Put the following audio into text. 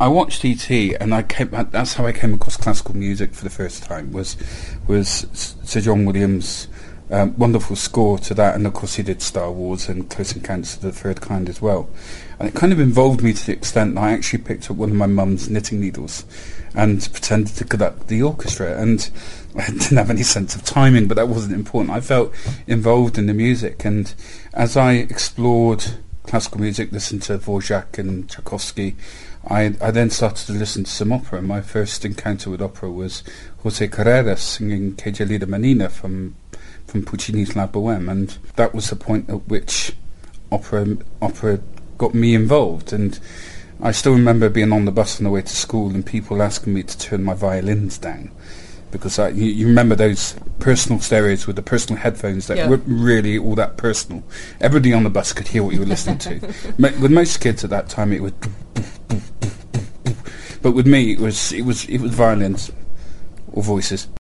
I watched ET, and I came. That's how I came across classical music for the first time. Was was Sir John Williams' um, wonderful score to that, and of course he did Star Wars and Close Encounters of the Third Kind as well. And it kind of involved me to the extent that I actually picked up one of my mum's knitting needles and pretended to conduct the orchestra. And I didn't have any sense of timing, but that wasn't important. I felt involved in the music, and as I explored classical music, listened to Dvorak and Tchaikovsky, I, I then started to listen to some opera. My first encounter with opera was Jose Carreras singing Che gelida manina from from Puccini's La Boheme, and that was the point at which opera opera got me involved. And I still remember being on the bus on the way to school and people asking me to turn my violins down because I, you, you, remember those personal stereos with the personal headphones that yeah. weren't really all that personal. Everybody on the bus could hear what you were listening to. with most kids at that time, it was, but with me, it was it was it was violins or voices.